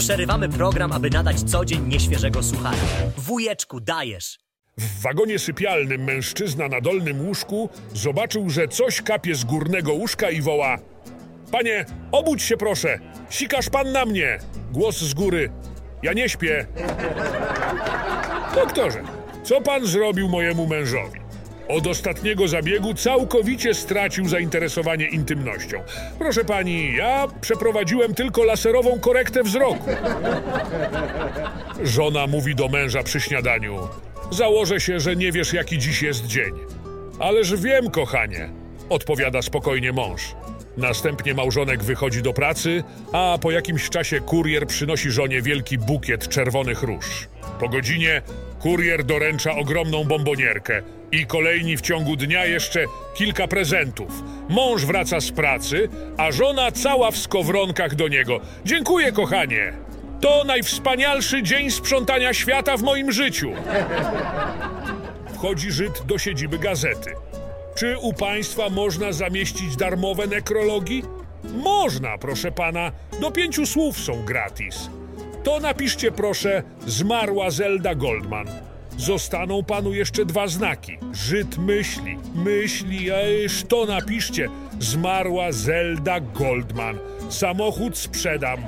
Przerywamy program, aby nadać co dzień nieświeżego suchara. Wujeczku, dajesz. W wagonie sypialnym mężczyzna na dolnym łóżku zobaczył, że coś kapie z górnego łóżka i woła: Panie, obudź się proszę! Sikasz pan na mnie! Głos z góry: Ja nie śpię. Doktorze, co pan zrobił mojemu mężowi? Od ostatniego zabiegu całkowicie stracił zainteresowanie intymnością. Proszę pani, ja przeprowadziłem tylko laserową korektę wzroku. Żona mówi do męża przy śniadaniu: Założę się, że nie wiesz, jaki dziś jest dzień. Ależ wiem, kochanie, odpowiada spokojnie mąż. Następnie małżonek wychodzi do pracy, a po jakimś czasie kurier przynosi żonie wielki bukiet czerwonych róż. Po godzinie kurier doręcza ogromną bombonierkę i kolejni w ciągu dnia jeszcze kilka prezentów. Mąż wraca z pracy, a żona cała w skowronkach do niego. Dziękuję, kochanie. To najwspanialszy dzień sprzątania świata w moim życiu. Wchodzi Żyd do siedziby gazety. Czy u państwa można zamieścić darmowe nekrologi? Można, proszę pana. Do pięciu słów są gratis. To napiszcie proszę zmarła Zelda Goldman. Zostaną panu jeszcze dwa znaki. Żyd myśli, myśli, ejż to napiszcie. Zmarła Zelda Goldman. Samochód sprzedam.